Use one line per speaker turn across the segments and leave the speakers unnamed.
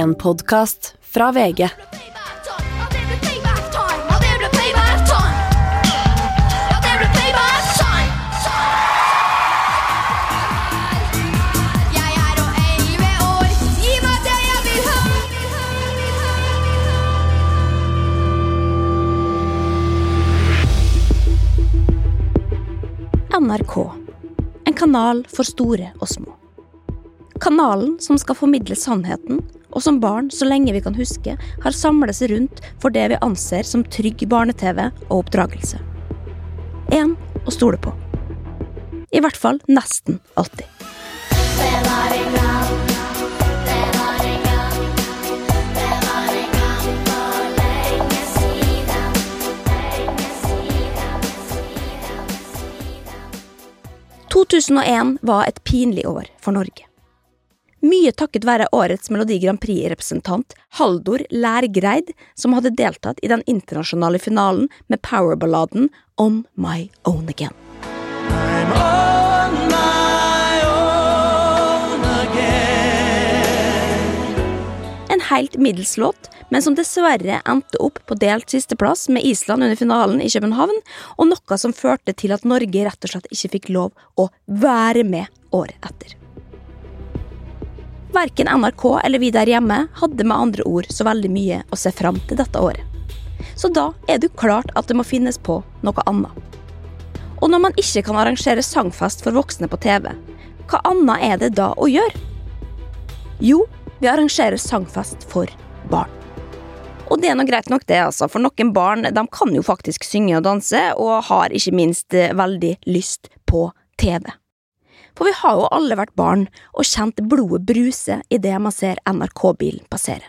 En podkast fra VG.
NRK. En kanal for store og små. Kanalen som skal formidle sannheten, og som barn, så lenge vi kan huske, har samlet seg rundt for det vi anser som trygg barne-TV og oppdragelse. En å stole på. I hvert fall nesten alltid. «2001 var et pinlig år for Norge. Mye takket være årets Melodi Grand Prix-representant Haldor Lærgreid, som hadde deltatt i den internasjonale finalen med powerballaden On My Own Again. En helt middels låt, men som dessverre endte opp på delt sisteplass med Island under finalen i København, og noe som førte til at Norge rett og slett ikke fikk lov å være med året etter. Verken NRK eller vi der hjemme hadde med andre ord så veldig mye å se fram til dette året. Så da er det jo klart at det må finnes på noe annet. Og når man ikke kan arrangere sangfest for voksne på TV, hva annet er det da å gjøre? Jo, vi arrangerer sangfest for barn. Og det er nå greit nok, det, altså, for noen barn de kan jo faktisk synge og danse, og har ikke minst eh, veldig lyst på TV. For vi har jo alle vært barn og kjent blodet bruse idet man ser NRK-bilen passere.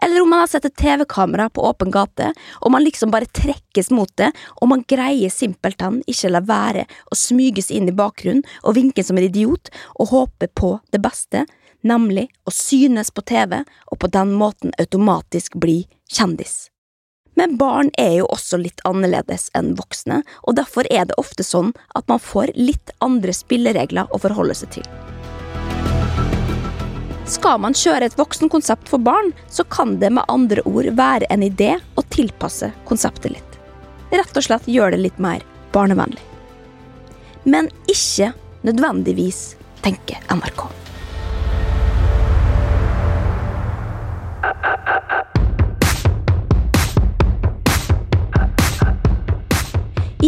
Eller om man har sett et TV-kamera på åpen gate, og man liksom bare trekkes mot det, og man greier simpelthen ikke la være å smyges inn i bakgrunnen og vinke som en idiot og håpe på det beste, nemlig å synes på TV og på den måten automatisk bli kjendis. Men barn er jo også litt annerledes enn voksne, og derfor er det ofte sånn at man får litt andre spilleregler å forholde seg til. Skal man kjøre et voksenkonsept for barn, så kan det med andre ord være en idé å tilpasse konseptet litt. Rett og slett gjøre det litt mer barnevennlig. Men ikke nødvendigvis, tenker NRK.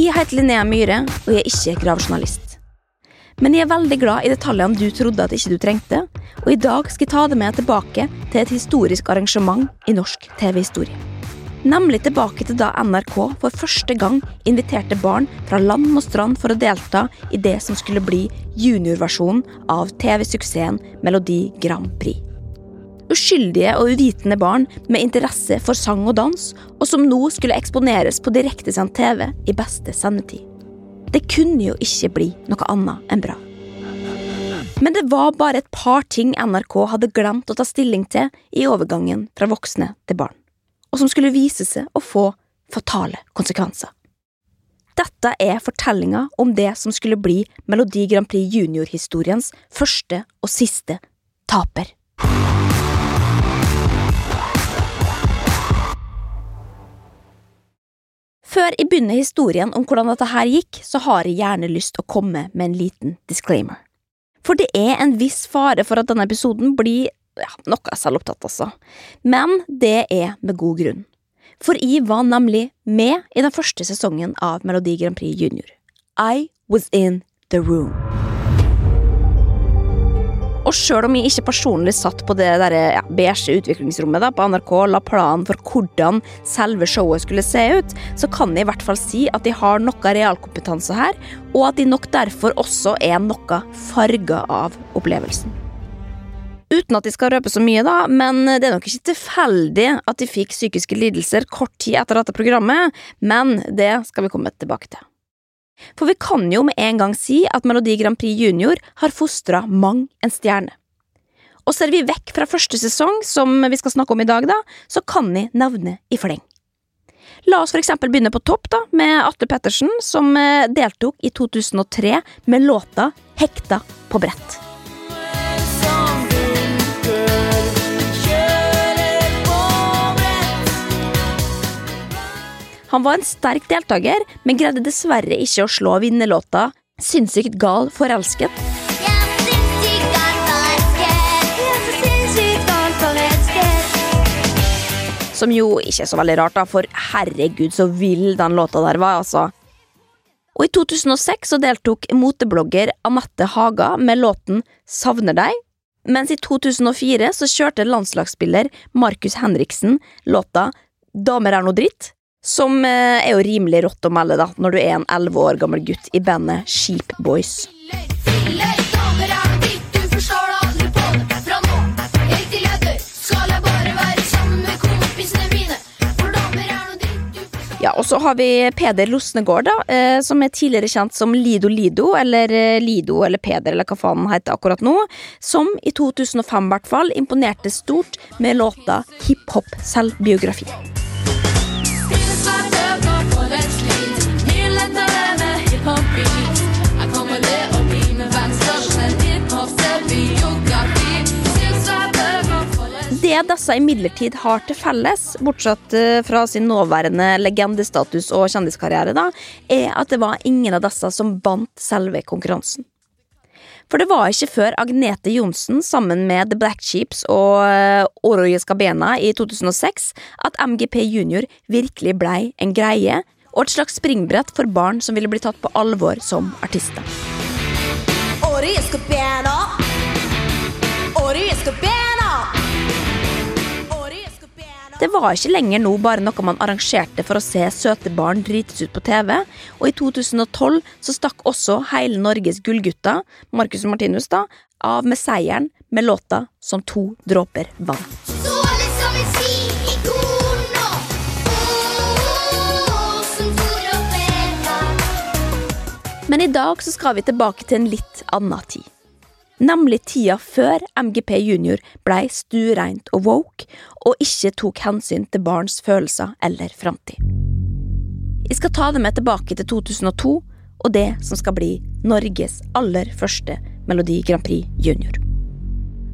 Jeg heter Linnea Myhre, og jeg er ikke gravjournalist. Men jeg er veldig glad i detaljene du trodde at ikke du trengte, og i dag skal jeg ta deg med tilbake til et historisk arrangement i norsk TV-historie. Nemlig tilbake til da NRK for første gang inviterte barn fra land og strand for å delta i det som skulle bli juniorversjonen av TV-suksessen Melodi Grand Prix uskyldige og uvitende barn med interesse for sang og dans, og som nå skulle eksponeres på direktesendt TV i beste sendetid. Det kunne jo ikke bli noe annet enn bra. Men det var bare et par ting NRK hadde glemt å ta stilling til i overgangen fra voksne til barn, og som skulle vise seg å få fatale konsekvenser. Dette er fortellinga om det som skulle bli Melodi Grand Prix Junior-historiens første og siste taper. Før jeg begynner historien om hvordan dette her gikk, så har jeg gjerne lyst å komme med en liten disclaimer. For det er en viss fare for at denne episoden blir ja, noe selvopptatt, altså. Men det er med god grunn. For jeg var nemlig med i den første sesongen av Melodi Grand Prix Junior. I was in the room. Og sjøl om jeg ikke personlig satt på det der, ja, beige utviklingsrommet da, på NRK la planen for hvordan selve showet skulle se ut, så kan jeg i hvert fall si at de har noe realkompetanse her, og at de nok derfor også er noe farga av opplevelsen. Uten at de skal røpe så mye, da, men det er nok ikke tilfeldig at de fikk psykiske lidelser kort tid etter dette programmet, men det skal vi komme tilbake til. For vi kan jo med en gang si at Melodi Grand Prix Junior har fostra mang en stjerne. Og ser vi vekk fra første sesong, som vi skal snakke om i dag, da, så kan vi nevne i fleng. La oss for eksempel begynne på topp, da, med Atle Pettersen, som eh, deltok i 2003 med låta Hekta på brett. Han var en sterk deltaker, men greide dessverre ikke å slå vinnerlåta Sinnssykt gal forelsket. Som jo ikke er så veldig rart, da, for herregud så vill den låta der var, altså. Og i 2006 så deltok moteblogger Anette Haga med låten Savner deg, mens i 2004 så kjørte landslagsspiller Markus Henriksen låta Damer er noe dritt, som eh, er jo rimelig rått å melde da, når du er en elleve år gammel gutt i bandet Sheep Boys. Ja, og så har vi Peder Losnegård, da, eh, som er tidligere kjent som Lido Lido, eller eh, Lido eller Peder, eller hva faen han heter akkurat nå, som i 2005 i hvert fall imponerte stort med låta Hiphop selvbiografi. Det disse imidlertid har til felles, bortsett eh, fra sin nåværende legendestatus og kjendiskarriere, da, er at det var ingen av disse som bandt selve konkurransen. For det var ikke før Agnete Johnsen sammen med The Black Sheeps og Oroje Skabena i 2006 at MGP Junior virkelig blei en greie og et slags springbrett for barn som ville bli tatt på alvor som artister. Oroje Skabena. Oroje Skabena. Det var ikke lenger nå bare noe man arrangerte for å se søte barn drites ut på TV, og i 2012 så stakk også hele Norges gullgutter, Marcus og Martinus, da, av med seieren med låta Som to dråper vann. Men i dag så skal vi tilbake til en litt annen tid nemlig tida før MGP Junior blei stuereint og woke, og ikke tok hensyn til barns følelser eller framtid. Jeg skal ta det med tilbake til 2002 og det som skal bli Norges aller første Melodi Grand Prix Junior.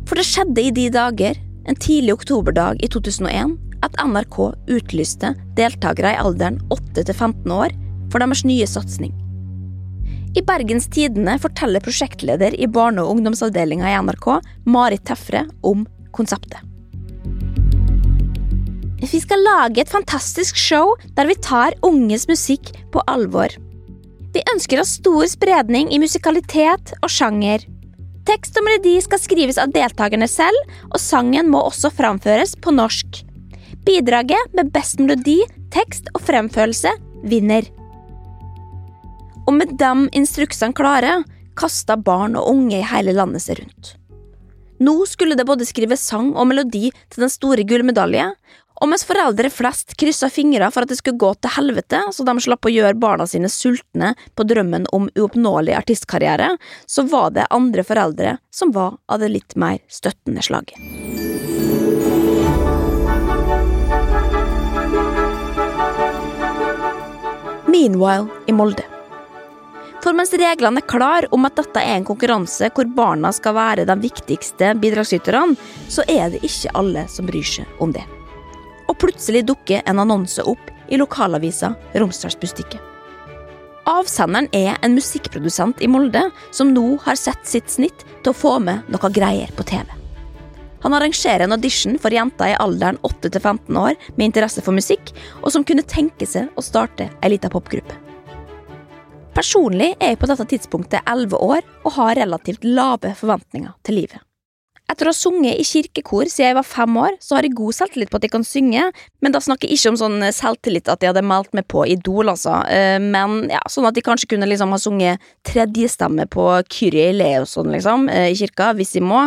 For det skjedde i de dager, en tidlig oktoberdag i 2001, at NRK utlyste deltakere i alderen 8 til 15 år for deres nye satsing i Bergens Tidende forteller prosjektleder i barne- og ungdomsavdelinga i NRK, Marit Tefre, om konseptet. Vi skal lage et fantastisk show der vi tar unges musikk på alvor. Vi ønsker oss stor spredning i musikalitet og sjanger. Tekst og melodi skal skrives av deltakerne selv, og sangen må også framføres på norsk. Bidraget med best melodi, tekst og fremførelse vinner. Og med de instruksene klare kasta barn og unge i hele landet seg rundt. Nå skulle det både skrives sang og melodi til den store gullmedalje, og mens foreldre flest kryssa fingre for at det skulle gå til helvete, så de slapp å gjøre barna sine sultne på drømmen om uoppnåelig artistkarriere, så var det andre foreldre som var av det litt mer støttende slaget. Meanwhile i Molde. For mens reglene er klare om at dette er en konkurranse hvor barna skal være de viktigste bidragsyterne, så er det ikke alle som bryr seg om det. Og plutselig dukker en annonse opp i lokalavisa Romsdalsbustikket. Avsenderen er en musikkprodusent i Molde som nå har sett sitt snitt til å få med noe greier på TV. Han arrangerer en audition for jenter i alderen 8-15 år med interesse for musikk, og som kunne tenke seg å starte ei lita popgruppe. Personlig er jeg på dette tidspunktet elleve år og har relativt lave forventninger til livet. Etter å ha sunget i kirkekor siden jeg var fem år, så har jeg god selvtillit på at jeg kan synge, men da snakker jeg ikke om sånn selvtillit at jeg hadde meldt meg på Idol, altså, eh, men ja, sånn at jeg kanskje kunne liksom ha sunget tredjestemme på Kyrie Le sånn, liksom, eh, i kirka, hvis jeg må.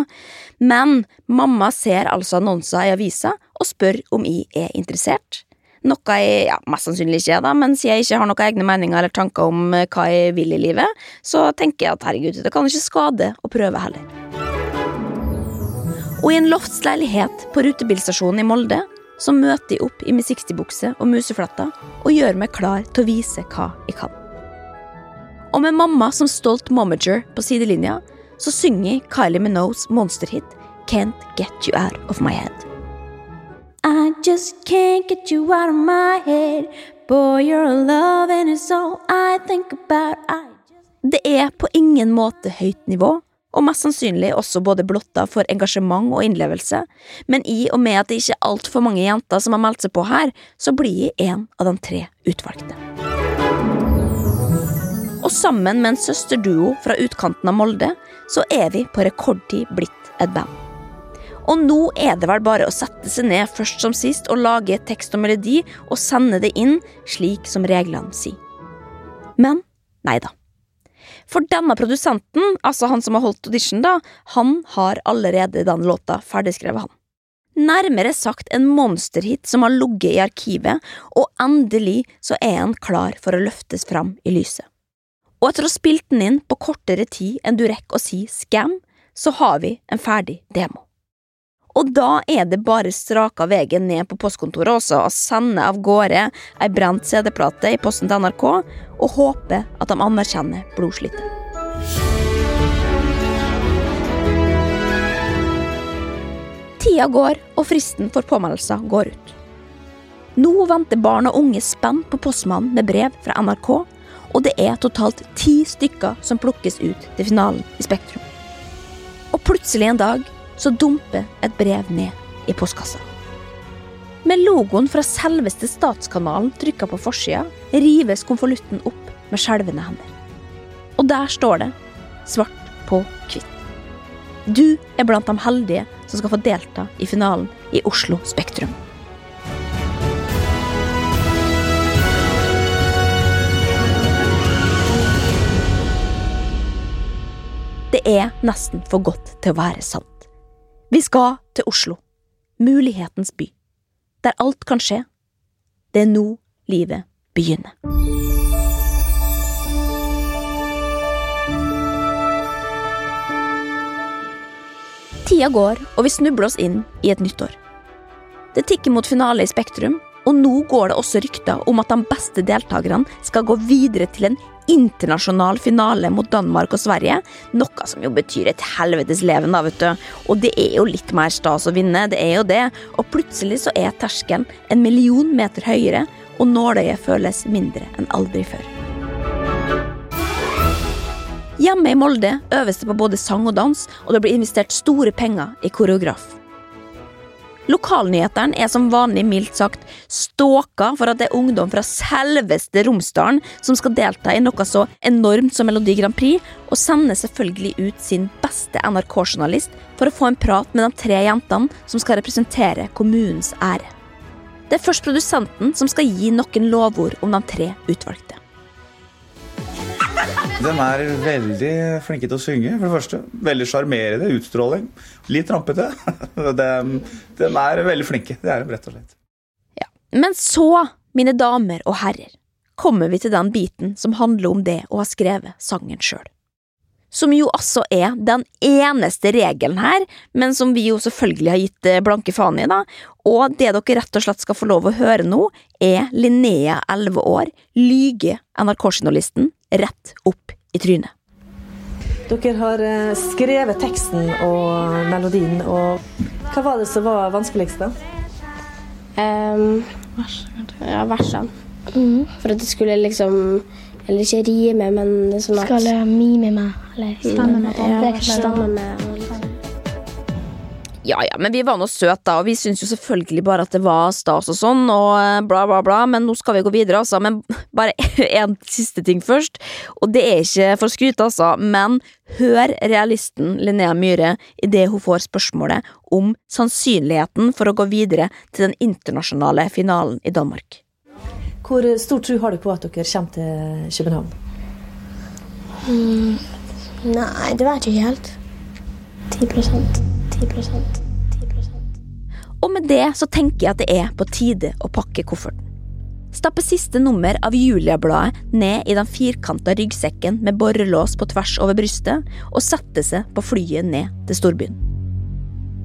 Men mamma ser altså annonser i avisa og spør om jeg er interessert. Noe jeg ja, mest sannsynlig ikke er, da, men siden jeg ikke har noen egne meninger eller tanker om eh, hva jeg vil i livet, så tenker jeg at herregud, det kan ikke skade å prøve heller. Og i en loftsleilighet på rutebilstasjonen i Molde så møter jeg opp i min 60-bukse og museflatter og gjør meg klar til å vise hva jeg kan. Og med mamma som stolt momager på sidelinja, så synger Kylie Minogues monsterhit Can't Get You Out of My Head. I just can't get you out of my head. Boy, you're love it's all I think about. I det er på ingen måte høyt nivå, og mest sannsynlig også både blotta for engasjement og innlevelse, men i og med at det ikke er altfor mange jenter som har meldt seg på her, så blir jeg en av de tre utvalgte. Og sammen med en søsterduo fra utkanten av Molde, så er vi på rekordtid blitt et band. Og nå er det vel bare å sette seg ned først som sist og lage tekst og melodi og sende det inn slik som reglene sier. Men nei da. For denne produsenten, altså han som har holdt audition, da, han har allerede den låta ferdigskrevet, han. Nærmere sagt en monsterhit som har ligget i arkivet, og endelig så er han klar for å løftes fram i lyset. Og etter å ha spilt den inn på kortere tid enn du rekker å si scam, så har vi en ferdig demo. Og da er det bare straka veien ned på postkontoret også og sende av gårde ei brent CD-plate i posten til NRK, og håpe at de anerkjenner blodslitet. Tida går, og fristen for påmeldelser går ut. Nå venter barn og unge spent på postmannen med brev fra NRK, og det er totalt ti stykker som plukkes ut til finalen i Spektrum. Og plutselig en dag så dumper et brev ned i postkassa. Med logoen fra selveste Statskanalen trykka på forsida, rives konvolutten opp med skjelvende hender. Og der står det, svart på hvitt. Du er blant de heldige som skal få delta i finalen i Oslo Spektrum. Det er nesten for godt til å være sant. Vi skal til Oslo, mulighetens by, der alt kan skje. Det er nå livet begynner. Tida går, og vi snubler oss inn i et nytt år. Det tikker mot finale i Spektrum, og nå går det også rykter om at de beste deltakerne skal gå videre til en internasjonal finale mot Danmark og Sverige. Noe som jo betyr et helvetes leven, da, vet du. Og det er jo litt mer stas å vinne, det er jo det. Og plutselig så er terskelen en million meter høyere, og nåløyet føles mindre enn aldri før. Hjemme i Molde øves det på både sang og dans, og det blir investert store penger i koreograf. Lokalnyhetene er som vanlig mildt sagt ståka for at det er ungdom fra selveste Romsdalen som skal delta i noe så enormt som Melodi Grand Prix, og sender selvfølgelig ut sin beste NRK-journalist for å få en prat med de tre jentene som skal representere kommunens ære. Det er først produsenten som skal gi noen lovord om de tre utvalgte.
De er veldig flinke til å synge, for det første. Veldig sjarmerende utstråling. Litt rampete. De, de, er veldig flinke. Det er de rett og slett.
Ja. Men så, mine damer og herrer, kommer vi til den biten som handler om det å ha skrevet sangen sjøl. Som jo altså er den eneste regelen her, men som vi jo selvfølgelig har gitt eh, blanke faen i, da. Og det dere rett og slett skal få lov å høre nå, er Linnea, 11 år, lyge NRK-journalisten rett opp i trynet.
Dere har eh, skrevet teksten og melodien, og hva var det som var vanskeligst, da?
Um, ja, versene. Mm. For at det skulle liksom Eller ikke rime, men sånn at
Skal mime med, eller stemme med.
Ja, stemme med.
Ja ja, men vi var nå søte, da, og vi syntes jo selvfølgelig bare at det var stas og sånn, og eh, bla, bla, bla, men nå skal vi gå videre, altså. Men bare en siste ting først, og det er ikke for å skryte, altså, men hør realisten Linnea Myhre idet hun får spørsmålet om sannsynligheten for å gå videre til den internasjonale finalen i Danmark.
Hvor stor tro har du på at dere kommer til København?
Mm, nei, det vet jeg ikke helt. 10 10
Og med det så tenker jeg at det er på tide å pakke kofferten. Stappe siste nummer av Julia-bladet ned i den firkanta ryggsekken med borrelås på tvers over brystet, og sette seg på flyet ned til storbyen.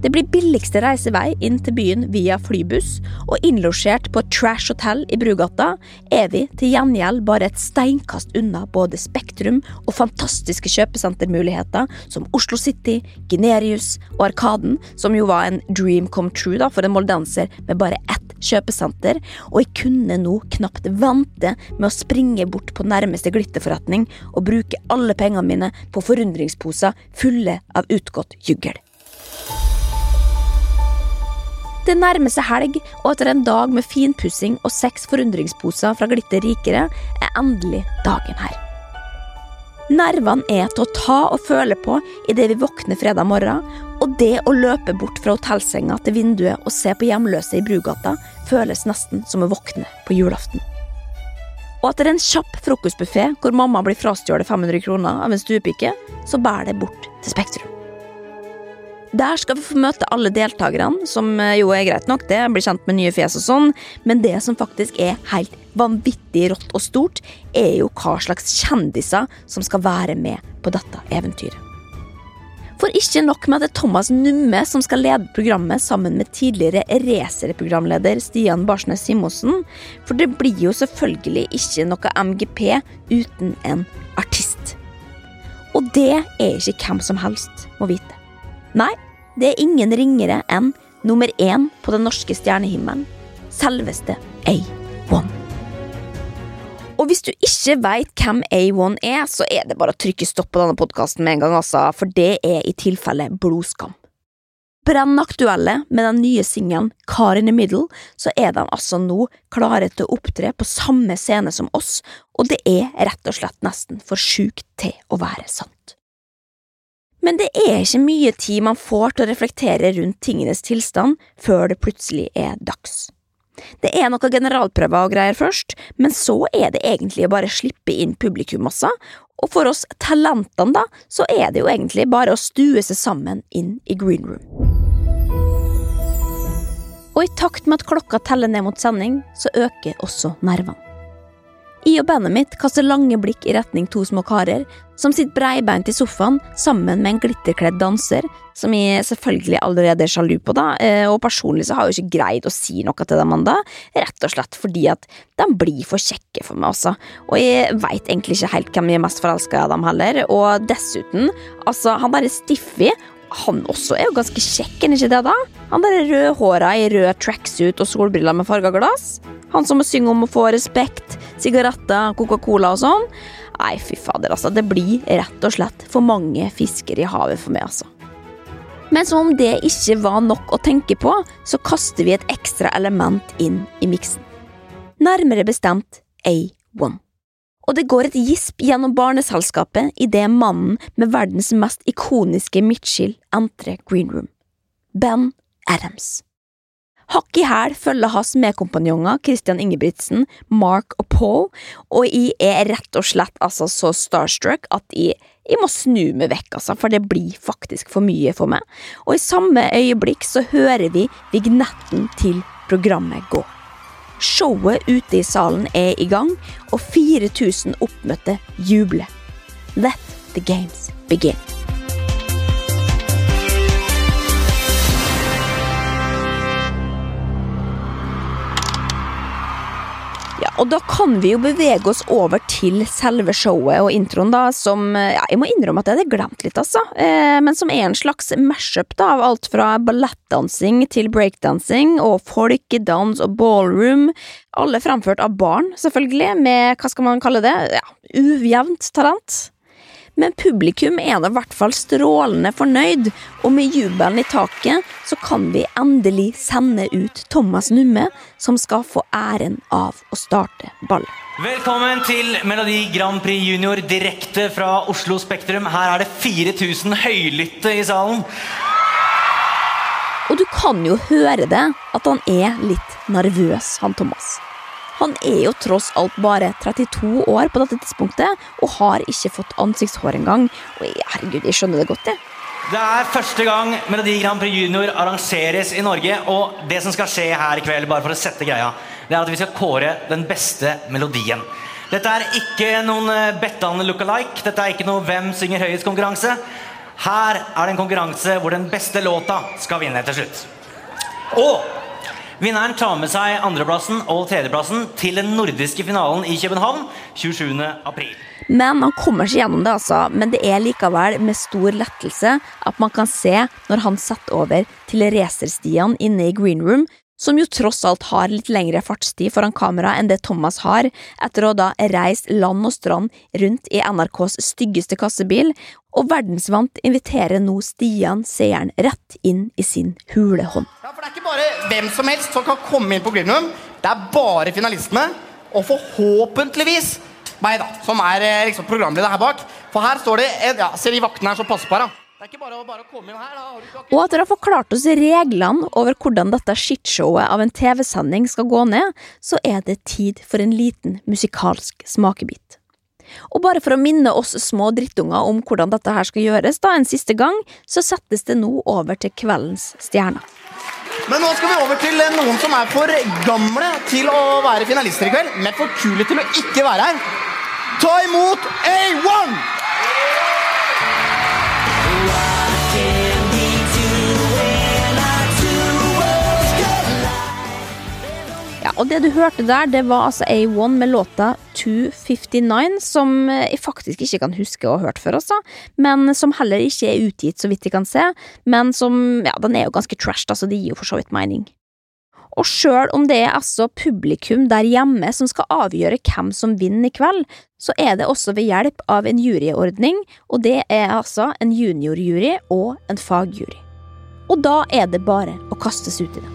Det blir billigste reisevei inn til byen via flybuss, og innlosjert på et trash hotell i Brugata er vi til gjengjeld bare et steinkast unna både Spektrum og fantastiske kjøpesentermuligheter som Oslo City, Generius og Arkaden, som jo var en dream come true da, for en moldanser med bare ett kjøpesenter, og jeg kunne nå knapt vente med å springe bort på nærmeste glitterforretning og bruke alle pengene mine på forundringsposer fulle av utgått juggel. Det nærmer seg helg, og etter en dag med finpussing og seks forundringsposer fra Glitter Rikere, er endelig dagen her. Nervene er til å ta og føle på idet vi våkner fredag morgen, og det å løpe bort fra hotellsenga til vinduet og se på hjemløse i Brugata føles nesten som å våkne på julaften. Og etter en kjapp frokostbuffé hvor mamma blir frastjålet 500 kroner av en stuepike, så bærer det bort til Spektrum. Der skal vi få møte alle deltakerne, som eh, jo er greit nok, det, blir kjent med nye fjes og sånn, men det som faktisk er helt vanvittig rått og stort, er jo hva slags kjendiser som skal være med på dette eventyret. For ikke nok med at det er Thomas Numme som skal lede programmet sammen med tidligere racerprogramleder Stian Barsnes Simonsen, for det blir jo selvfølgelig ikke noe MGP uten en artist. Og det er ikke hvem som helst må vite. Nei, det er ingen ringere enn nummer én på den norske stjernehimmelen. Selveste A1. Og hvis du ikke veit hvem A1 er, så er det bare å trykke stopp på denne podkasten med en gang, altså, for det er i tilfelle blodskam. Brennaktuelle med den nye singelen Car in the Middle, så er de altså nå klare til å opptre på samme scene som oss, og det er rett og slett nesten for sjukt til å være sant. Men det er ikke mye tid man får til å reflektere rundt tingenes tilstand før det plutselig er dags. Det er noen generalprøver og greier først, men så er det egentlig å bare slippe inn publikummasser, og for oss talentene, da, så er det jo egentlig bare å stue seg sammen inn i green room. Og i takt med at klokka teller ned mot sending, så øker også nervene. Jeg og bandet mitt kaster lange blikk i retning to små karer som sitter breibeint i sofaen sammen med en glitterkledd danser, som jeg selvfølgelig allerede er sjalu på, da, eh, og personlig så har jeg jo ikke greid å si noe til dem ennå, rett og slett fordi at de blir for kjekke for meg, altså, og jeg veit egentlig ikke helt hvem jeg er mest forelska i dem heller, og dessuten, altså, han derre Stiffy han også er jo ganske kjekk, er ikke det, da? Han der rødhåra i rød tracksuit og solbriller med farga glass? Han som må synge om å få respekt, sigaretter, Coca-Cola og sånn? Nei, fy fader, altså. Det blir rett og slett for mange fisker i havet for meg, altså. Men som om det ikke var nok å tenke på, så kaster vi et ekstra element inn i miksen. Nærmere bestemt A1. Og det går et gisp gjennom barneselskapet idet mannen med verdens mest ikoniske midtskill entrer green room. Ben Adams. Hakk i hæl følger hans medkompanjonger Christian Ingebrigtsen, Mark og Paul, og jeg er rett og slett altså så starstruck at jeg, jeg må snu meg vekk, altså, for det blir faktisk for mye for meg. Og i samme øyeblikk så hører vi vignetten til programmet gå. Showet ute i salen er i gang, og 4000 oppmøtte jubler. Let the games begin. Og da kan vi jo bevege oss over til selve showet og introen, da, som ja, Jeg må innrømme at jeg hadde glemt litt, altså. Eh, men som er en slags mashup da, av alt fra ballettdansing til breakdansing og folkedans og ballroom. Alle framført av barn, selvfølgelig, med hva skal man kalle det, ja, ujevnt talent. Men publikum er da i hvert fall strålende fornøyd, og med jubelen i taket så kan vi endelig sende ut Thomas Numme, som skal få æren av å starte ballet.
Velkommen til Melodi Grand Prix Junior direkte fra Oslo Spektrum. Her er det 4000 høylytte i salen.
Og du kan jo høre det, at han er litt nervøs, han Thomas. Han er jo tross alt bare 32 år på dette tidspunktet og har ikke fått ansiktshår engang. Og herregud, jeg skjønner det godt, jeg.
Det er første gang Melodi Grand Prix Junior arrangeres i Norge. Og det som skal skje her i kveld, bare for å sette greia, det er at vi skal kåre den beste melodien. Dette er ikke noen Bettan look-alike. Dette er ikke noe Hvem synger høyest-konkurranse. Her er det en konkurranse hvor den beste låta skal vinne til slutt. Og vinneren tar med seg andreplassen og tredjeplassen til den nordiske finalen i København 27. april.
Men han kommer seg gjennom det, altså. Men det er likevel med stor lettelse at man kan se når han setter over til racerstiene inne i green room, som jo tross alt har litt lengre fartstid foran kamera enn det Thomas har, etter å da reist land og strand rundt i NRKs styggeste kassebil, og verdensvant inviterer nå Stian seeren rett inn i sin hulehånd.
Ja, for Det er ikke bare hvem som helst som kan komme inn på Green Det er bare finalistene, og forhåpentligvis meg, da, som er eh, liksom, programleder her bak. For her står det ja, Ser de vaktene her som passer på her, da. Bare, bare her.
Og at dere har forklart oss reglene over hvordan dette shitshowet av en TV-sending skal gå ned, så er det tid for en liten musikalsk smakebit. Og bare for å minne oss små drittunger om hvordan dette her skal gjøres da en siste gang, så settes det nå over til kveldens stjerner.
Men nå skal vi over til eh, noen som er for gamle til å være finalister i kveld, men for kule til å ikke være her. Ta imot A1!
Og det du hørte der, det var altså A1 med låta 259, som jeg faktisk ikke kan huske å ha hørt før, altså. Men som heller ikke er utgitt, så vidt jeg kan se. Men som, ja, den er jo ganske trashed, altså. Det gir jo for så vidt mening. Og sjøl om det er altså publikum der hjemme som skal avgjøre hvem som vinner i kveld, så er det også ved hjelp av en juryordning, og det er altså en juniorjury og en fagjury. Og da er det bare å kastes ut i det.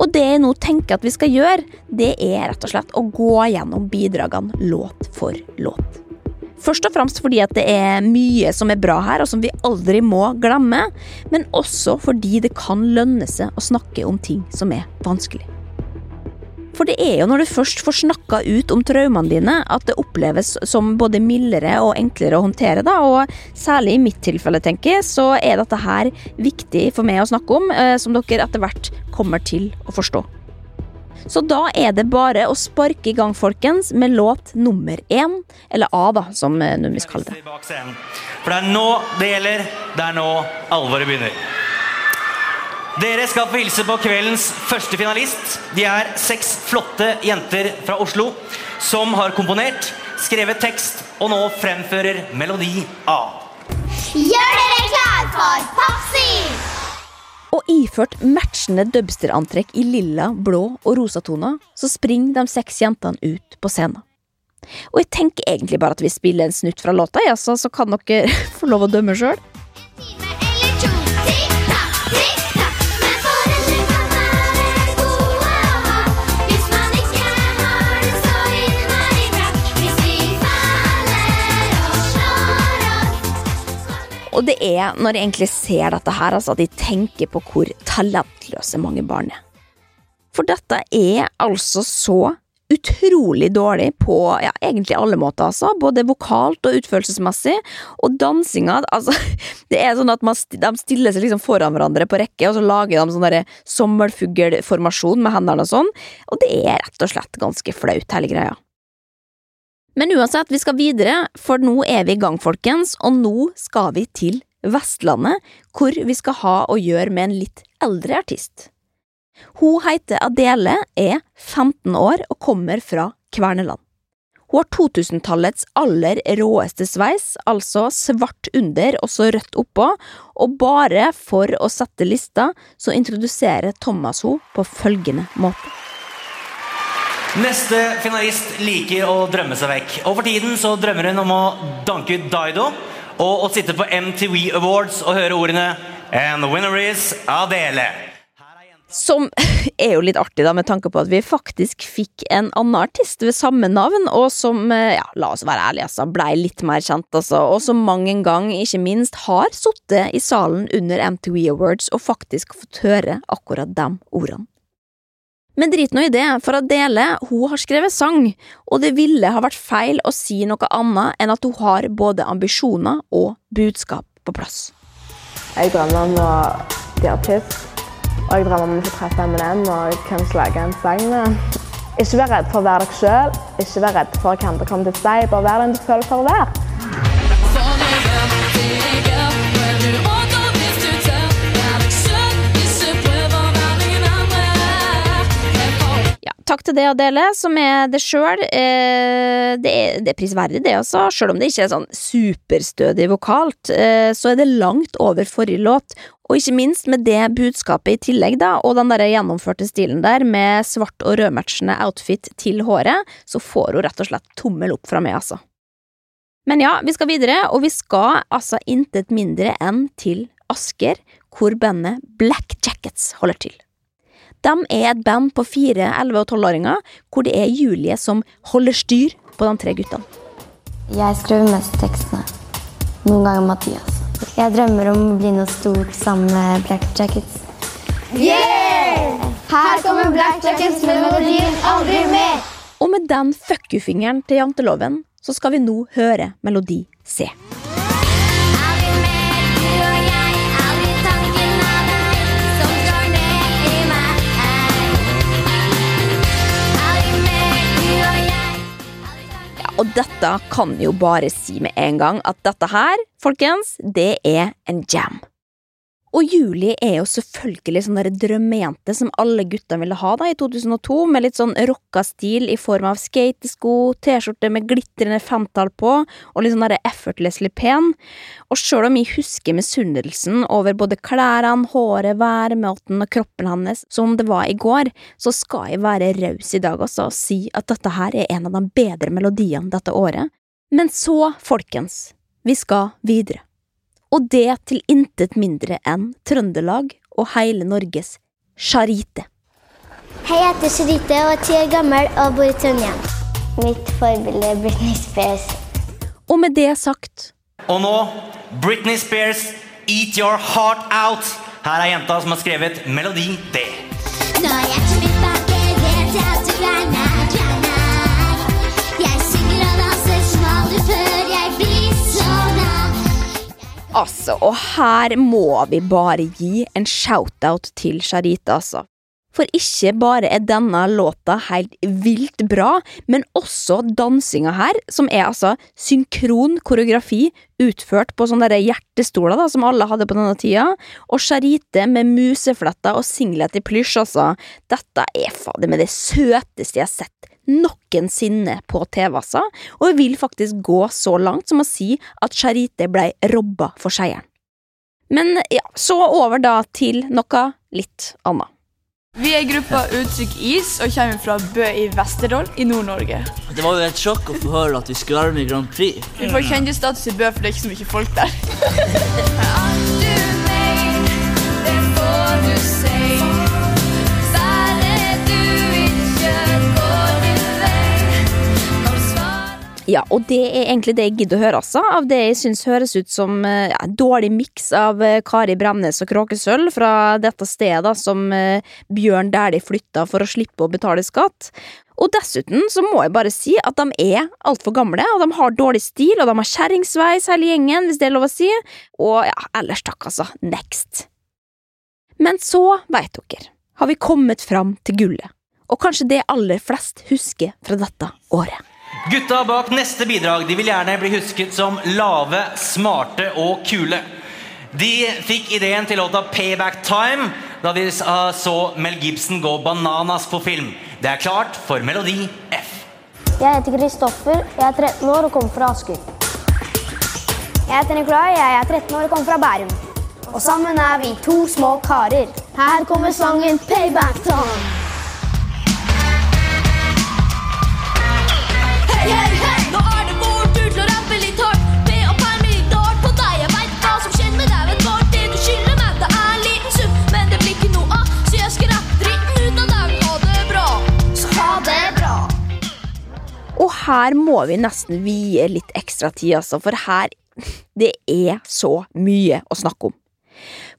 Og det jeg nå tenker at vi skal gjøre, det er rett og slett å gå gjennom bidragene låt for låt. Først og fremst fordi at det er mye som er bra her, og som vi aldri må glemme, men også fordi det kan lønne seg å snakke om ting som er vanskelig. For det er jo når du først får snakka ut om traumene dine, at det oppleves som både mildere og enklere å håndtere, da, og særlig i mitt tilfelle, tenker jeg, så er dette her viktig for meg å snakke om, eh, som dere etter hvert kommer til å forstå. Så da er det bare å sparke i gang, folkens, med låt nummer én, eller A, da, som eh, Nummis kaller det.
For det er nå det gjelder. Det er nå alvoret begynner. Dere skal få hilse på kveldens første finalist. De er seks flotte jenter fra Oslo som har komponert, skrevet tekst og nå fremfører melodi A.
Gjør dere klar for Papsi!
Og iført matchende dubsterantrekk i lilla, blå og rosa toner, så springer de seks jentene ut på scenen. Og jeg tenker egentlig bare at vi spiller en snutt fra låta, ja, så, så kan dere få lov å dømme sjøl.
Og
det er når jeg egentlig ser dette her, altså at jeg tenker på hvor talentløse mange barn er. For dette er altså så utrolig dårlig på ja, egentlig alle måter, altså. Både vokalt og utførelsesmessig. Og dansinga, altså Det er sånn at man, de stiller seg liksom foran hverandre på rekke, og så lager de sånn sommerfuglformasjon med hendene og sånn. Og det er rett og slett ganske flaut, hele greia. Men uansett, vi skal videre, for nå er vi i gang, folkens, og nå skal vi til Vestlandet, hvor vi skal ha å gjøre med en litt eldre artist. Hun heter Adele, er 15 år og kommer fra Kverneland. Hun har 2000-tallets aller råeste sveis, altså svart under og så rødt oppå, og bare for å sette lista, så introduserer Thomas henne på følgende måte.
Neste finalist liker å drømme seg vekk. Og for tiden så drømmer hun om å danke ut Dido og å sitte på MTV Awards og høre ordene And the winner is Adele.
Som er jo litt artig, da, med tanke på at vi faktisk fikk en annen artist ved samme navn, og som, eh, ja, la oss være ærlige, altså, blei litt mer kjent, altså, og som mange en gang, ikke minst, har sittet i salen under MTV Awards og faktisk fått høre akkurat de ordene. Men drit nå i det, for Adele hun har skrevet sang, og det ville ha vært feil å si noe annet enn at hun har både ambisjoner og budskap på plass.
Jeg drømmer om å bli artist, og jeg drømmer om å få treffe Eminem og kanskje lage en sang med. Ikke vær redd for å være deg sjøl, ikke vær redd for hva andre kommer til å si, bare vær den du føler for å være.
Til det Adele, som er det sjøl. Eh, det, det er prisverdig, det, også. Sjøl om det ikke er sånn superstødig vokalt, eh, så er det langt over forrige låt. Og ikke minst med det budskapet i tillegg, da, og den der gjennomførte stilen der, med svart og rødmatchende outfit til håret, så får hun rett og slett tommel opp fra meg, altså. Men ja, vi skal videre, og vi skal altså intet mindre enn til Asker, hvor bandet Black Jackets holder til. De er et band på fire, elleve og tolvåringer, hvor det er Julie som holder styr på de tre guttene.
Jeg skriver mest tekstene. Noen ganger Mathias. Jeg drømmer om å bli noe stort sammen med Black Jackets.
Yeah! Her kommer Black Jackets med melodien Aldri mer.
Og med den fuck you-fingeren til janteloven, så skal vi nå høre melodi C. og dette kan jo bare si med en gang at dette her, folkens, det er en jam. Og Julie er jo selvfølgelig sånn der drømmejente som alle guttene ville ha da i 2002, med litt sånn rocka stil i form av skatesko, T-skjorte med glitrende femtall på, og litt sånn der effortlessly pen. Og sjøl om jeg husker misunnelsen over både klærne, håret, væremåten og kroppen hennes som om det var i går, så skal jeg være raus i dag også og si at dette her er en av de bedre melodiene dette året. Men så, folkens, vi skal videre og det til intet mindre enn Trøndelag og hele Norges Charite.
Hei, jeg heter Charite og er ti år gammel og bor i Trondheim. Mitt forbilde er Britney Spears.
Og med det sagt
Og nå Britney Spears, Eat Your Heart Out. Her er jenta som har skrevet Melodi D.
Når hjertet mitt bakke, vet jeg at du kverner, kverner.
Altså, og her må vi bare gi en shout-out til Sharita, altså. For ikke bare er denne låta helt vilt bra, men også dansinga her, som er altså synkron koreografi utført på sånne hjertestoler da, som alle hadde på denne tida, og Charite med musefletter og singlet i plysj, altså. Dette er fader meg det søteste jeg har sett noensinne på TV, altså, og jeg vil faktisk gå så langt som å si at Charite blei robba for seieren. Men ja, så over da til noe litt annet.
Vi er gruppa Uttrykk Is og kommer fra Bø i Vesterålen i Nord-Norge.
Det var jo et sjokk å få høre at vi skulle være med i Grand Prix.
Vi får kjendisstatus i Bø, for det er ikke så mye folk der.
Ja, og det er egentlig det jeg gidder å høre, altså. Av det jeg syns høres ut som eh, ja, en dårlig miks av eh, Kari Bremnes og Kråkesølv fra dette stedet som eh, Bjørn Dæhlie flytta for å slippe å betale skatt. Og dessuten så må jeg bare si at de er altfor gamle, og de har dårlig stil, og de har kjerringsveis hele gjengen, hvis det er lov å si. Og ja, ellers takk, altså. Next. Men så, veit dere, har vi kommet fram til gullet. Og kanskje det aller flest husker fra dette året.
Gutta bak neste bidrag de vil gjerne bli husket som lave, smarte og kule. De fikk ideen til låta Payback Time da de uh, så Mel Gibson gå bananas på film. Det er klart for Melodi F.
Jeg heter Kristoffer, jeg er 13 år og kommer fra Asker. Jeg heter Nikolai, jeg er 13 år og kommer fra Bærum. Og sammen er vi to små karer. Her kommer sangen Payback Time.
Her må vi nesten vie litt ekstra tid, altså, for her Det er så mye å snakke om.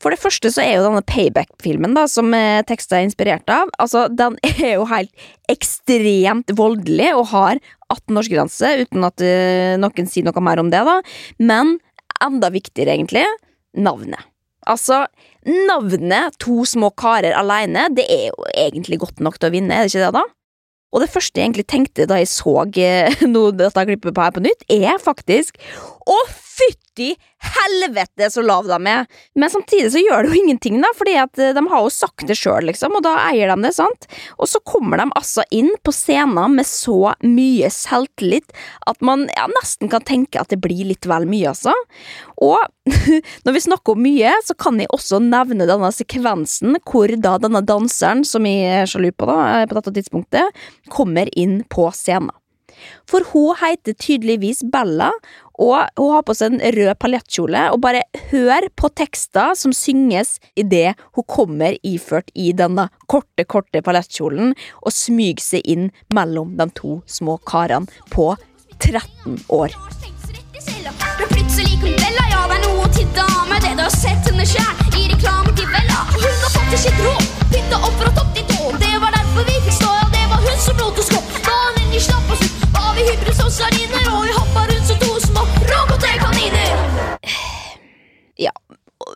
For det første så er jo denne Payback-filmen, da, som eh, teksten er inspirert av, altså, den er jo helt ekstremt voldelig og har 18-årsgrense, uten at eh, noen sier noe mer om det, da. Men enda viktigere, egentlig, navnet. Altså, navnet To små karer alene, det er jo egentlig godt nok til å vinne, er det ikke det, da? Og det første jeg egentlig tenkte da jeg så eh, noe, dette klippet på her på nytt, er faktisk Å, fytti helvete så lav de er! Men samtidig så gjør det jo ingenting, da, fordi at eh, de har jo sagt det sjøl, liksom, og da eier de det, sant? Og så kommer de altså inn på scenen med så mye selvtillit at man ja, nesten kan tenke at det blir litt vel mye, altså. Og når vi snakker om mye, så kan jeg også nevne denne sekvensen hvor da denne danseren, som jeg er sjalu på da, eh, på dette tidspunktet, kommer inn på scenen. For hun heter tydeligvis Bella, og hun har på seg en rød paljettkjole, og bare hør på tekster som synges idet hun kommer iført i denne korte, korte paljettkjolen og smyger seg inn mellom de to små karene på 13 år.
Men plutselig kom Bella, ja det er noe til dame Det du har sett henne sjæl i reklame til Bella. Hun har faktisk ikke råd, pynta opp fra topp til tå. Det var derfor vi fikk stå, ja det var hun som lot oss gå. Da hun endelig slapp oss ut, var vi hybre som sardiner Og vi hoppa rundt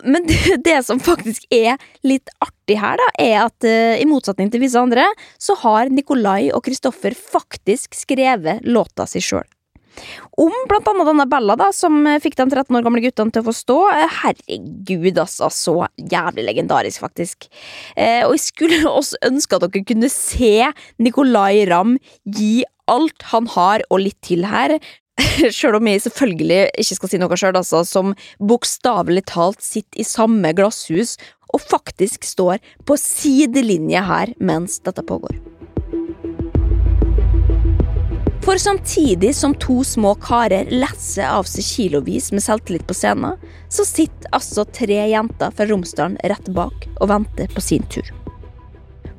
men det, det som faktisk er litt artig her, da, er at uh, i motsetning til visse andre, så har Nikolai og Kristoffer faktisk skrevet låta si sjøl. Om blant annet denne Bella, da, som eh, fikk de 13 år gamle guttene til å få stå. Eh, Herregud, altså. Så jævlig legendarisk, faktisk. Eh, og jeg skulle også ønske at dere kunne se Nicolay Ramm gi alt han har og litt til her. Sjøl om jeg selvfølgelig ikke skal si noe sjøl, altså, som bokstavelig talt sitter i samme glasshus og faktisk står på sidelinje her mens dette pågår. For samtidig som to små karer lesser av seg kilovis med selvtillit på scenen, så sitter altså tre jenter fra Romsdalen rett bak og venter på sin tur.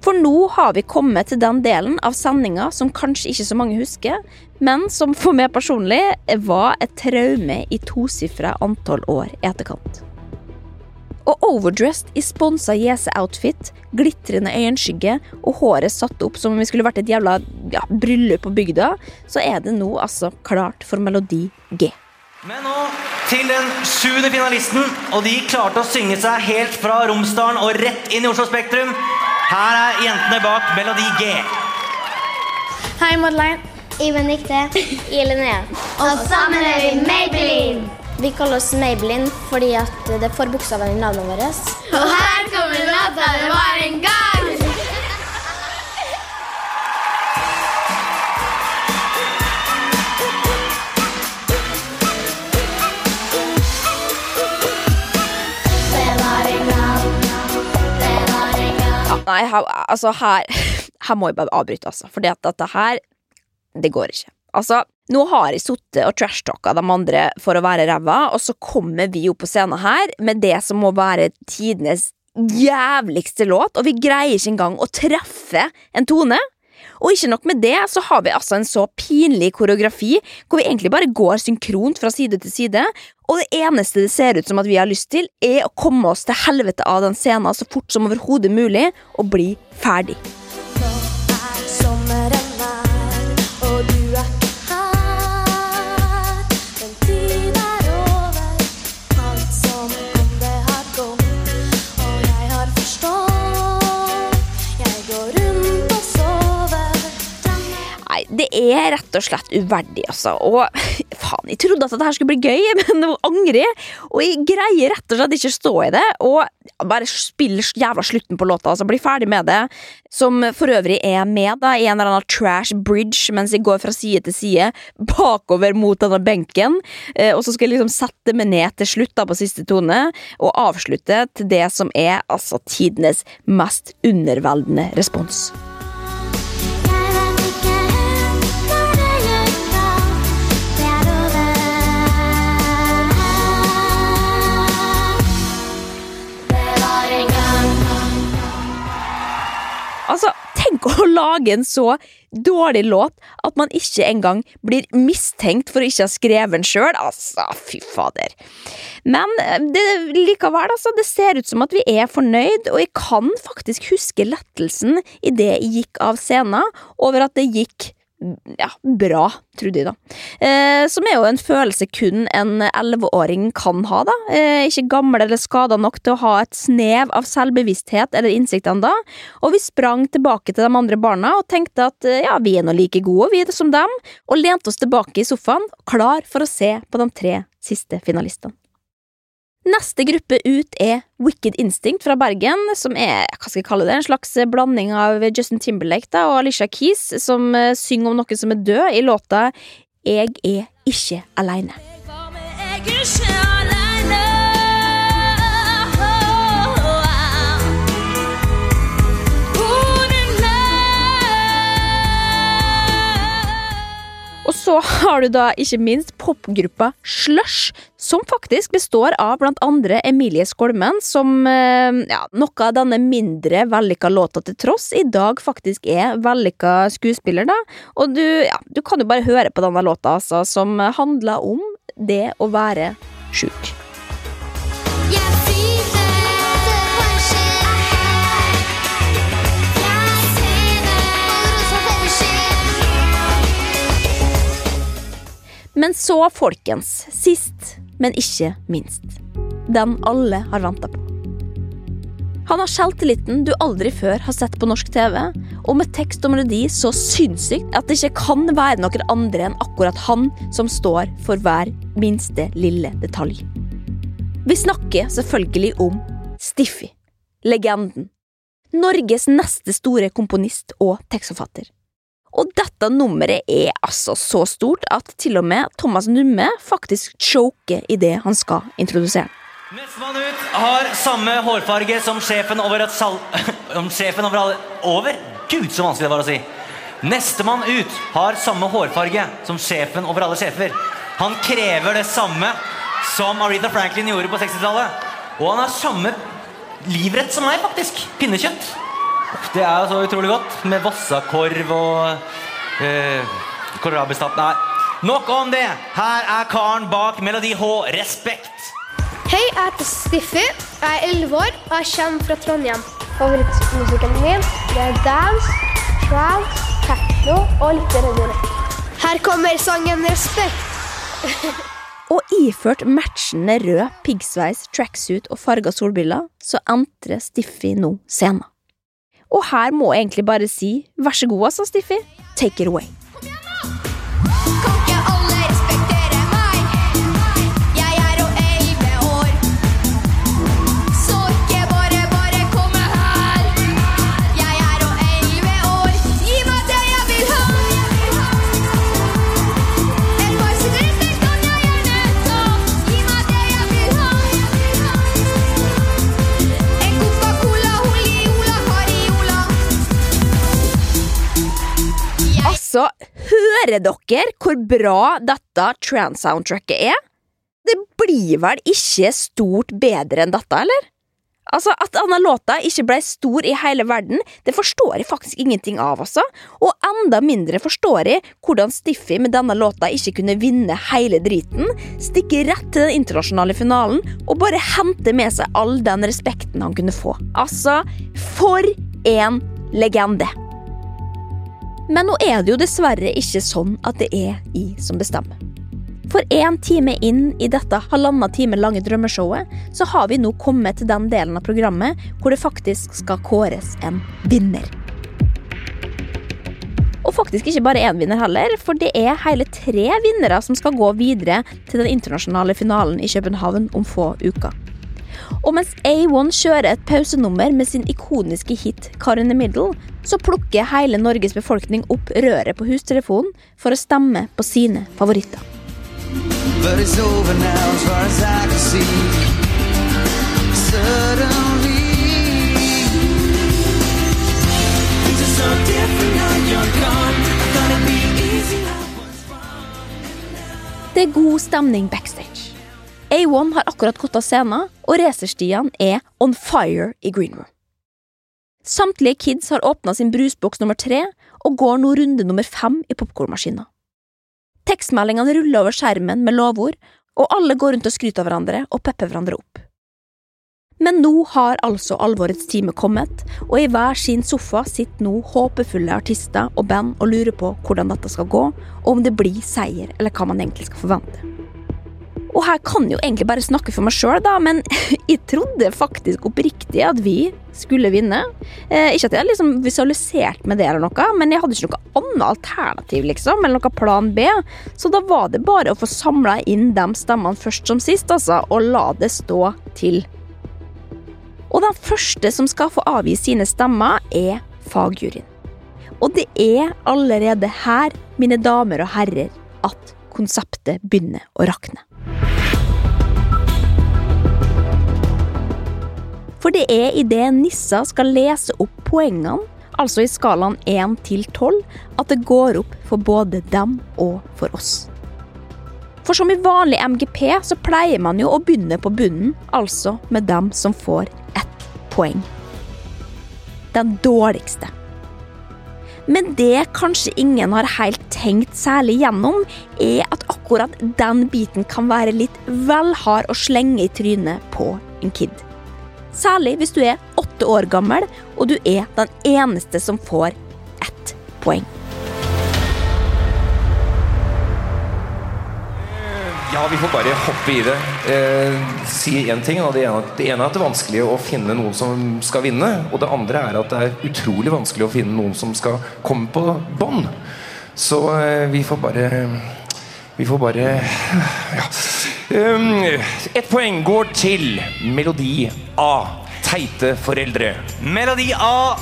For nå har vi kommet til den delen av sendinga som kanskje ikke så mange husker, men som for meg personlig var et traume i tosifra antall år i etterkant. Og overdressed i sponsa Jese-outfit, glitrende øyenskygge og håret satt opp som om vi skulle vært et jævla ja, bryllup på bygda, så er det nå altså klart for Melodi G.
Men nå til den sjuende finalisten, og de klarte å synge seg helt fra Romsdalen og rett inn i Oslo Spektrum. Her er jentene bak Melodi G.
Hei, Madeleine. Jeg Benedikte. I Linnea. Og sammen er vi Maybelline. Vi kaller oss Maybelline fordi at det får bokstavene i navnet vårt. Og her kommer låta Det var en gang!
Nei, her, altså her Her må jeg bare avbryte, altså. At dette her Det går ikke. Altså, nå har jeg sittet og trashtalka de andre for å være ræva, og så kommer vi opp på scenen her med det som må være tidenes jævligste låt, og vi greier ikke engang å treffe en tone. Og ikke nok med det, så har vi altså en så pinlig koreografi hvor vi egentlig bare går synkront fra side til side, og det eneste det ser ut som at vi har lyst til, er å komme oss til helvete av den scenen så fort som overhodet mulig og bli ferdig.
Er
rett og slett uverdig, altså. Og faen, jeg trodde at dette skulle bli gøy, men nå angrer jeg. Og jeg greier rett og slett ikke stå i det. Og bare spill jævla slutten på låta, altså. Bli ferdig med det. Som for øvrig er med da, i en eller annen trash bridge mens jeg går fra side til side bakover mot denne benken. Eh, og så skal jeg liksom sette meg ned til slutt da på siste tone, og avslutte til det som er altså tidenes mest underveldende respons. Lage en så dårlig låt at man ikke engang blir mistenkt for å ikke ha skrevet den sjøl. Altså, fy fader. Men eh, det, likevel, altså, det ser ut som at vi er fornøyd, og jeg kan faktisk huske lettelsen idet jeg gikk av scenen over at det gikk ja, bra, trodde jeg da. Eh, som er jo en følelse kun en elleveåring kan ha, da. Eh, ikke gammel eller skada nok til å ha et snev av selvbevissthet eller innsikt ennå. Og vi sprang tilbake til de andre barna og tenkte at eh, ja, vi er nå like gode, vi, som dem, og lente oss tilbake i sofaen, klar for å se på de tre siste finalistene. Neste gruppe ut er Wicked Instinct fra Bergen, som er hva skal jeg kalle det, en slags blanding av Justin Timberlake da, og Alicia Keys, som eh, synger om noen som er død i låta Jeg er ikke aleine. Så har du da ikke minst popgruppa Slush, som faktisk består av blant andre Emilie Skolmen, som eh, ja, noe av denne mindre vellykka låta til tross i dag faktisk er vellykka skuespiller, da. Og du, ja, du kan jo bare høre på denne låta, altså, som handler om det å være sjuk. Men så, folkens, sist, men ikke minst. Den alle har venta på. Han har selvtilliten du aldri før har sett på norsk TV, og med tekst og melodi så sinnssykt at det ikke kan være noen andre enn akkurat han som står for hver minste lille detalj. Vi snakker selvfølgelig om Stiffy, legenden. Norges neste store komponist og tekstforfatter. Og dette nummeret er altså så stort at til og med Thomas Numme faktisk choker i det han skal introdusere.
Nestemann ut har samme hårfarge som sjefen over et sal... om sjefen over alle Over? Gud, så vanskelig det var å si. Nestemann ut har samme hårfarge som sjefen over alle sjefer. Han krever det samme som Aretha Franklin gjorde på 60-tallet. Og han har samme livrett som meg, faktisk. Pinnekjøtt. Det er så utrolig godt med Vossakorv og eh, kålrabistapp. Nei, nok om det. Her er karen bak Melodi H. Respekt.
Hei, jeg heter Stiffy. Jeg er 11 år og jeg kommer fra Trondheim. Favorittmusikken min det er dance, trance, techno og litt reggae. Her kommer sangen Respekt.
Og iført matchende rød piggsveis, tracksuit og farga solbriller, så entrer Stiffy nå scenen. Og her må jeg egentlig bare si vær så god, altså, Stiffy. Take it away. Altså, hører dere hvor bra dette trans-soundtracket er? Det blir vel ikke stort bedre enn dette, eller? Altså, At denne låta ikke ble stor i hele verden, det forstår jeg faktisk ingenting av, altså. Og enda mindre forstår jeg hvordan Stiffy med denne låta ikke kunne vinne hele driten, stikke rett til den internasjonale finalen og bare hente med seg all den respekten han kunne få. Altså, for en legende! Men nå er det jo dessverre ikke sånn at det er jeg som bestemmer. For én time inn i dette halvannen time lange drømmeshowet, så har vi nå kommet til den delen av programmet hvor det faktisk skal kåres en vinner. Og faktisk ikke bare én vinner heller, for det er hele tre vinnere som skal gå videre til den internasjonale finalen i København om få uker. Og mens A1 kjører et pausenummer med sin ikoniske hit Car in the Middle, så plukker hele Norges befolkning opp røret på hustelefonen for å stemme på sine favoritter.
But it's over now as far as I can see. Suddenly, things are so different now you're gone. I thought it'd be easy.
Det er god stemning backstage. A1 har akkurat gått av scenen, og racerstiene er on fire i green room. Samtlige kids har åpna sin brusboks nummer tre og går nå runde nummer fem i popkornmaskina. Tekstmeldingene ruller over skjermen med lovord, og alle går rundt og skryter av hverandre og pepper hverandre opp. Men nå har altså alvorets time kommet, og i hver sin sofa sitter nå håpefulle artister og band og lurer på hvordan dette skal gå, og om det blir seier eller hva man egentlig skal forvente. Og her kan jeg jo egentlig bare snakke for meg sjøl, da, men jeg trodde faktisk oppriktig at vi skulle vinne. Eh, ikke at jeg liksom visualiserte med det, eller noe, men jeg hadde ikke noe annet alternativ, liksom, eller noe plan B. Så da var det bare å få samla inn de stemmene først som sist, altså, og la det stå til. Og den første som skal få avgi sine stemmer, er fagjuryen. Og det er allerede her, mine damer og herrer, at konseptet begynner å rakne. For det er idet Nissa skal lese opp poengene, altså i skalaen 1 til 12, at det går opp for både dem og for oss. For som i vanlig MGP så pleier man jo å begynne på bunnen, altså med dem som får ett poeng. Den dårligste. Men det kanskje ingen har helt tenkt særlig gjennom, er at akkurat den biten kan være litt vel hard å slenge i trynet på en kid. Særlig hvis du er åtte år gammel og du er den eneste som får ett poeng.
Ja, vi får bare hoppe i det. Eh, si én ting. Det ene, det ene er at det er vanskelig å finne noen som skal vinne. Og det andre er at det er utrolig vanskelig å finne noen som skal komme på bånn. Så eh, vi får bare Vi får bare Ja. Um, Ett poeng går til Melodi A. Teite foreldre.
Melodi A,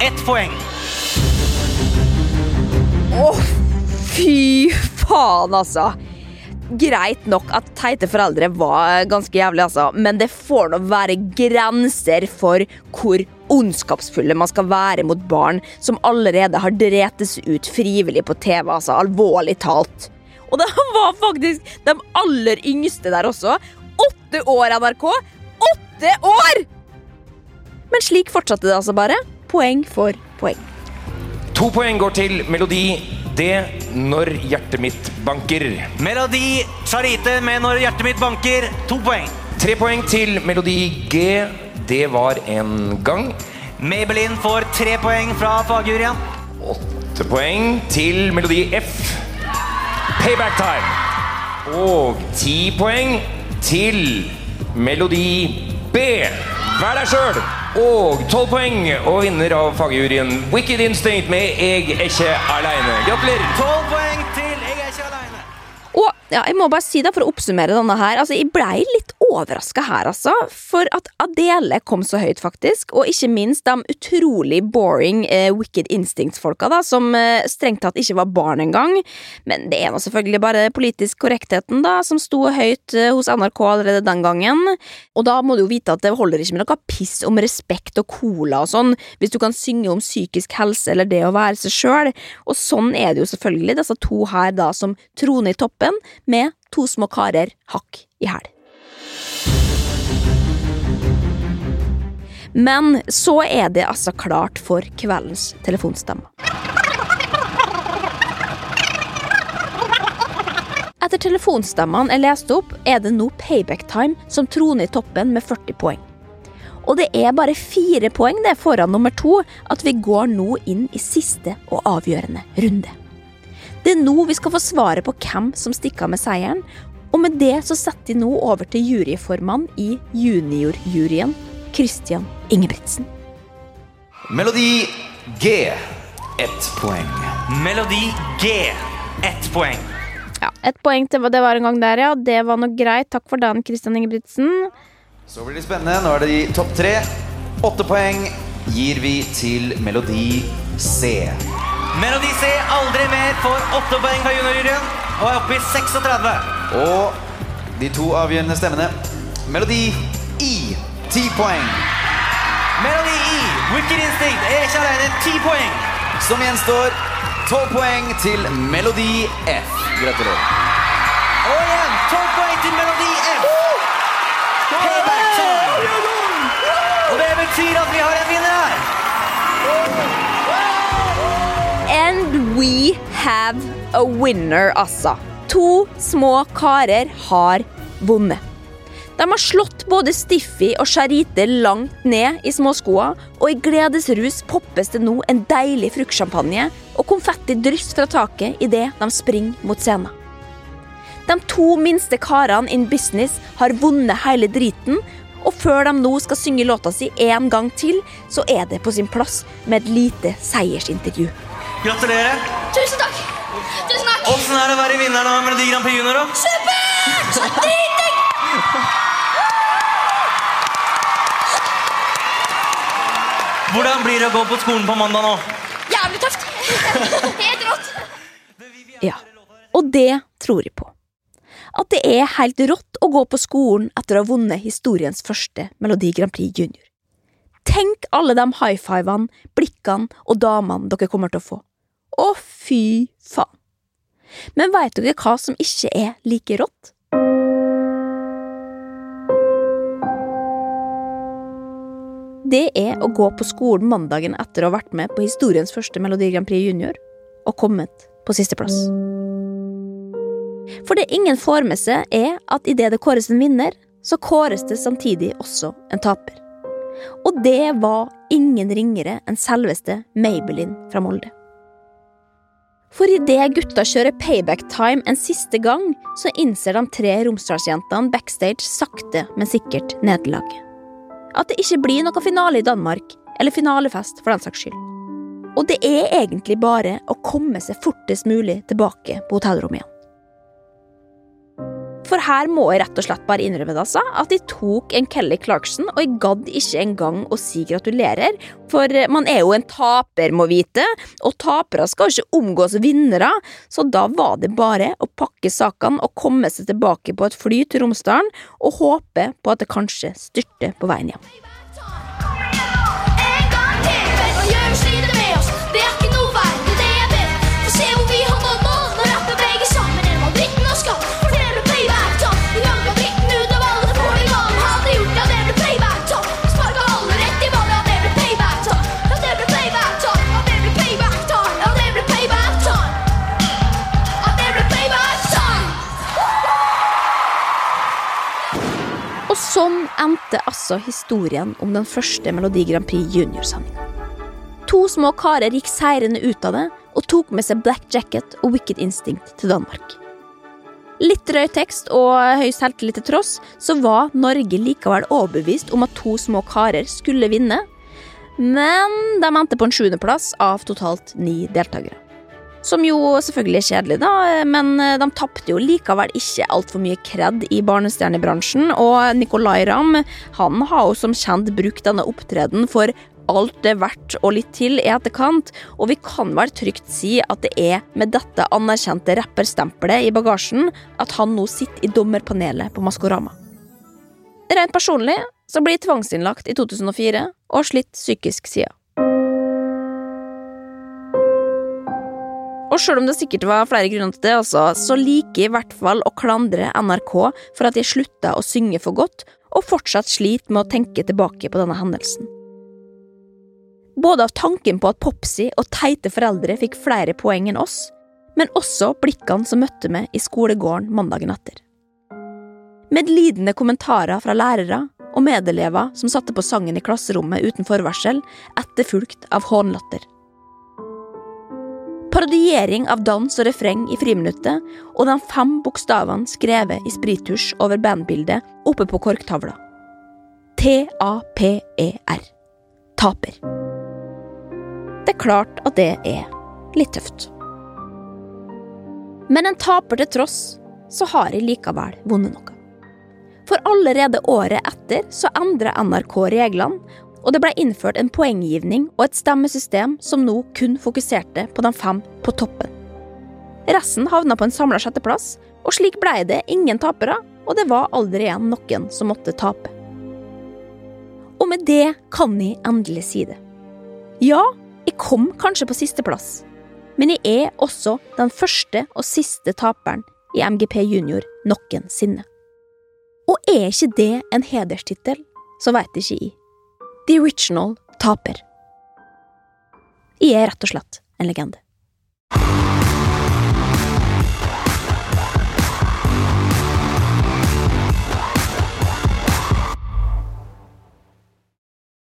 ett poeng.
Å, fy faen, altså. Greit nok at teite foreldre var ganske jævlig, altså, men det får nå være grenser for hvor ondskapsfulle man skal være mot barn som allerede har dretes ut frivillig på TV, altså, alvorlig talt. Og det var faktisk de aller yngste der også. Åtte år, NRK! Åtte år! Men slik fortsatte det altså bare. Poeng for poeng.
To poeng går til Melodi D. Når hjertet mitt banker.
Melodi Charite med 'Når hjertet mitt banker'. To poeng.
Tre poeng til Melodi G. Det var en gang.
Maybelline får tre poeng fra fagjuryen.
Åtte poeng til Melodi F. Payback time. Og ti poeng til Melodi B. Vær deg sjøl. Og tolv poeng og vinner av fagjuryen Wicked Instinct med 'Eg er ikke aleine'. Gratulerer.
Tolv poeng til 'Jeg er ikke aleine'.
Og ja, jeg må bare si det for å oppsummere denne her. Altså, jeg blei litt overraska her, altså. For at Adele kom så høyt, faktisk. Og ikke minst de utrolig boring eh, Wicked Instincts-folka, da, som eh, strengt tatt ikke var barn engang. Men det er nå selvfølgelig bare politisk korrektheten, da, som sto høyt eh, hos NRK allerede den gangen. Og da må du jo vite at det holder ikke med noe piss om respekt og cola og sånn, hvis du kan synge om psykisk helse eller det å være seg sjøl. Og sånn er det jo selvfølgelig, disse to her da som troner i toppen, med to små karer hakk i hæl. Men så er det altså klart for kveldens telefonstemme. Etter telefonstemmene er lest opp, er det nå payback time som troner i toppen med 40 poeng. Og det er bare fire poeng det foran nummer to at vi går nå inn i siste og avgjørende runde. Det er nå vi skal få svaret på hvem som stikker av med seieren, og med det så setter de nå over til juryformann i juniorjuryen, Christian Ingebrigtsen.
Melodi G. Ett poeng.
Melodi G, ett poeng.
Ja, Ett poeng til det var en gang der, ja. Det var nok greit. Takk for dagen, Christian Ingebrigtsen.
Så blir det spennende. Nå er det de topp tre. Åtte poeng gir vi til Melodi C.
Melodi C aldri mer får åtte poeng fra juniorjuryen og er oppe i 36.
Og de to avgjørende stemmene. Melodi I. Ti poeng.
Melodi I, Wicked Instinct, er ikke alene. Ti poeng.
Som gjenstår tolv poeng til Melodi F. Gratulerer.
Og igjen tolv poeng til Melodi F. Og det betyr at vi har en vinner her.
And we have a winner, altså. To små karer har vunnet. De har slått både Stiffy og Charite langt ned i småskoa, og i gledesrus poppes det nå en deilig fruktsjampanje og konfetti dryss fra taket idet de springer mot scenen. De to minste karene in business har vunnet hele driten, og før de nå skal synge låta si en gang til, så er det på sin plass med et lite seiersintervju.
Gratulerer.
Tusen takk! Tusen takk!
Åssen er det å være vinneren av Melodi Grand Prix Junior?
Supert! Dritdigg!
Hvordan blir det å gå på skolen på mandag nå?
Jævlig tøft! Helt rått!
Ja, og det tror jeg på. At det er helt rått å gå på skolen etter å ha vunnet historiens første Melodi Grand Prix Junior. Tenk alle de high-fivene, blikkene og damene dere kommer til å få. Å, fy faen. Men veit dere hva som ikke er like rått? Det er å gå på skolen mandagen etter å ha vært med på historiens første Melodi Grand Prix Junior og kommet på sisteplass. For det ingen får med seg, er at idet det kåres en vinner, så kåres det samtidig også en taper. Og det var ingen ringere enn selveste Maybelline fra Molde. For idet gutta kjører payback time en siste gang, så innser de tre Romsdalsjentene backstage sakte, men sikkert nederlaget. At det ikke blir noe finale i Danmark, eller finalefest for den saks skyld. Og det er egentlig bare å komme seg fortest mulig tilbake på hotellrommet igjen. For her må jeg rett og slett bare innrømme det, altså, at de tok en Kelly Clarkson, og jeg gadd ikke engang å si gratulerer, for man er jo en taper, må vite, og tapere skal ikke omgås vinnere, så da var det bare å pakke sakene og komme seg tilbake på et fly til Romsdalen, og håpe på at det kanskje styrter på veien hjem.
En gang til, og
gjør endte altså historien om den første Melodi Grand Prix Junior-sendinga. To små karer gikk seirende ut av det og tok med seg Black Jacket og Wicked Instinct til Danmark. Litt drøy tekst og høy selvtillit til tross, så var Norge likevel overbevist om at to små karer skulle vinne, men de endte på en sjuendeplass av totalt ni deltakere. Som jo selvfølgelig er kjedelig, da, men de tapte jo likevel ikke altfor mye kred i barnestjernebransjen, og Nicolay Ramm han har jo som kjent brukt denne opptreden for alt det er verdt og litt til i etterkant, og vi kan vel trygt si at det er med dette anerkjente rapperstempelet i bagasjen at han nå sitter i dommerpanelet på Maskorama. Rent personlig så blir jeg tvangsinnlagt i 2004 og har slitt psykisk siden. Og selv om det sikkert var flere grunner til det, også, så liker jeg i hvert fall å klandre NRK for at jeg slutta å synge for godt, og fortsatt sliter med å tenke tilbake på denne hendelsen. Både av tanken på at Popsi og teite foreldre fikk flere poeng enn oss, men også blikkene som møtte meg i skolegården mandagen etter. Medlidende kommentarer fra lærere og medelever som satte på sangen i klasserommet uten forvarsel, etterfulgt av hånlatter. Parodiering av dans og refreng i friminuttet og de fem bokstavene skrevet i sprittusj over bandbildet oppe på korktavla. T-A-P-E-R. Taper. Det er klart at det er litt tøft. Men en taper til tross, så har jeg likevel vunnet noe. For allerede året etter så endra NRK reglene, og det ble innført en poenggivning og et stemmesystem som nå kun fokuserte på de fem på toppen. Resten havna på en samla sjetteplass, og slik blei det ingen tapere, og det var aldri igjen noen som måtte tape. Og med det kan jeg endelig si det. Ja, jeg kom kanskje på sisteplass, men jeg er også den første og siste taperen i MGP Junior noensinne. Og er ikke det en hederstittel, så veit ikke jeg. The Original Taper. I er rett og slett en legende.